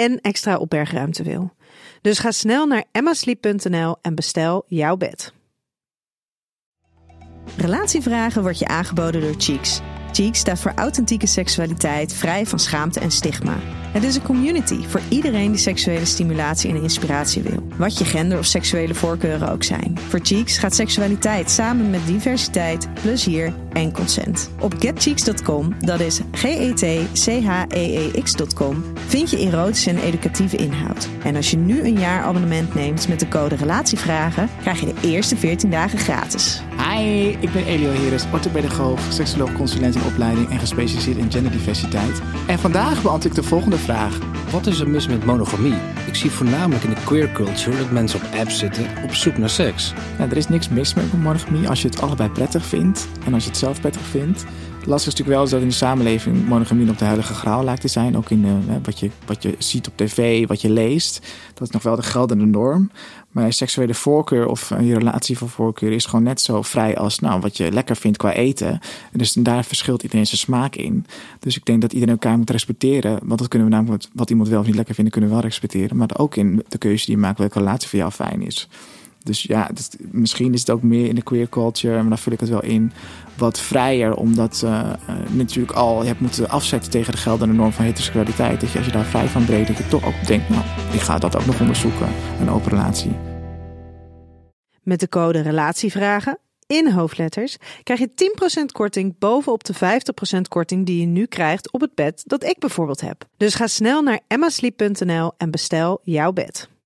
en extra opbergruimte wil. Dus ga snel naar emmasleep.nl en bestel jouw bed. Relatievragen wordt je aangeboden door Cheeks. Cheeks staat voor authentieke seksualiteit, vrij van schaamte en stigma. Het is een community voor iedereen die seksuele stimulatie en inspiratie wil. Wat je gender of seksuele voorkeuren ook zijn. Voor Cheeks gaat seksualiteit samen met diversiteit, plezier en consent. Op getcheeks.com, dat is G-E-T-C-H-E-E-X.com, vind je erotische en educatieve inhoud. En als je nu een jaar abonnement neemt met de code Relatievragen, krijg je de eerste 14 dagen gratis. Hi, ik ben Elio Heres, orthopedagoog, seksoloog, consulent in opleiding en gespecialiseerd in genderdiversiteit. En vandaag beantwoord ik de volgende vraag. Wat is er mis met monogamie? Ik zie voornamelijk in de queer culture dat mensen op apps zitten op zoek naar seks. Nou, er is niks mis met monogamie als je het allebei prettig vindt en als je het zelf prettig vindt. Lastig is natuurlijk wel is dat in de samenleving monogamie nog de heilige graal lijkt te zijn. Ook in de, hè, wat, je, wat je ziet op tv, wat je leest. Dat is nog wel de geldende norm. Maar seksuele voorkeur of je relatie van voorkeur is gewoon net zo vrij als nou, wat je lekker vindt qua eten. En dus daar verschilt iedereen zijn smaak in. Dus ik denk dat iedereen elkaar moet respecteren. Want dat kunnen we namelijk, wat iemand wel of niet lekker vindt, kunnen we wel respecteren. Maar ook in de keuze die je maakt welke relatie voor jou fijn is. Dus ja, dat, misschien is het ook meer in de queer culture, maar dan vul ik het wel in, wat vrijer. Omdat uh, uh, natuurlijk al je hebt moeten afzetten tegen de geldende norm van heteroseksualiteit. Dat je als je daar vrij van breekt, dat je toch ook denkt, nou, ik ga dat ook nog onderzoeken, een open relatie. Met de code Relatievragen in hoofdletters krijg je 10% korting bovenop de 50% korting die je nu krijgt op het bed dat ik bijvoorbeeld heb. Dus ga snel naar emmasleep.nl en bestel jouw bed.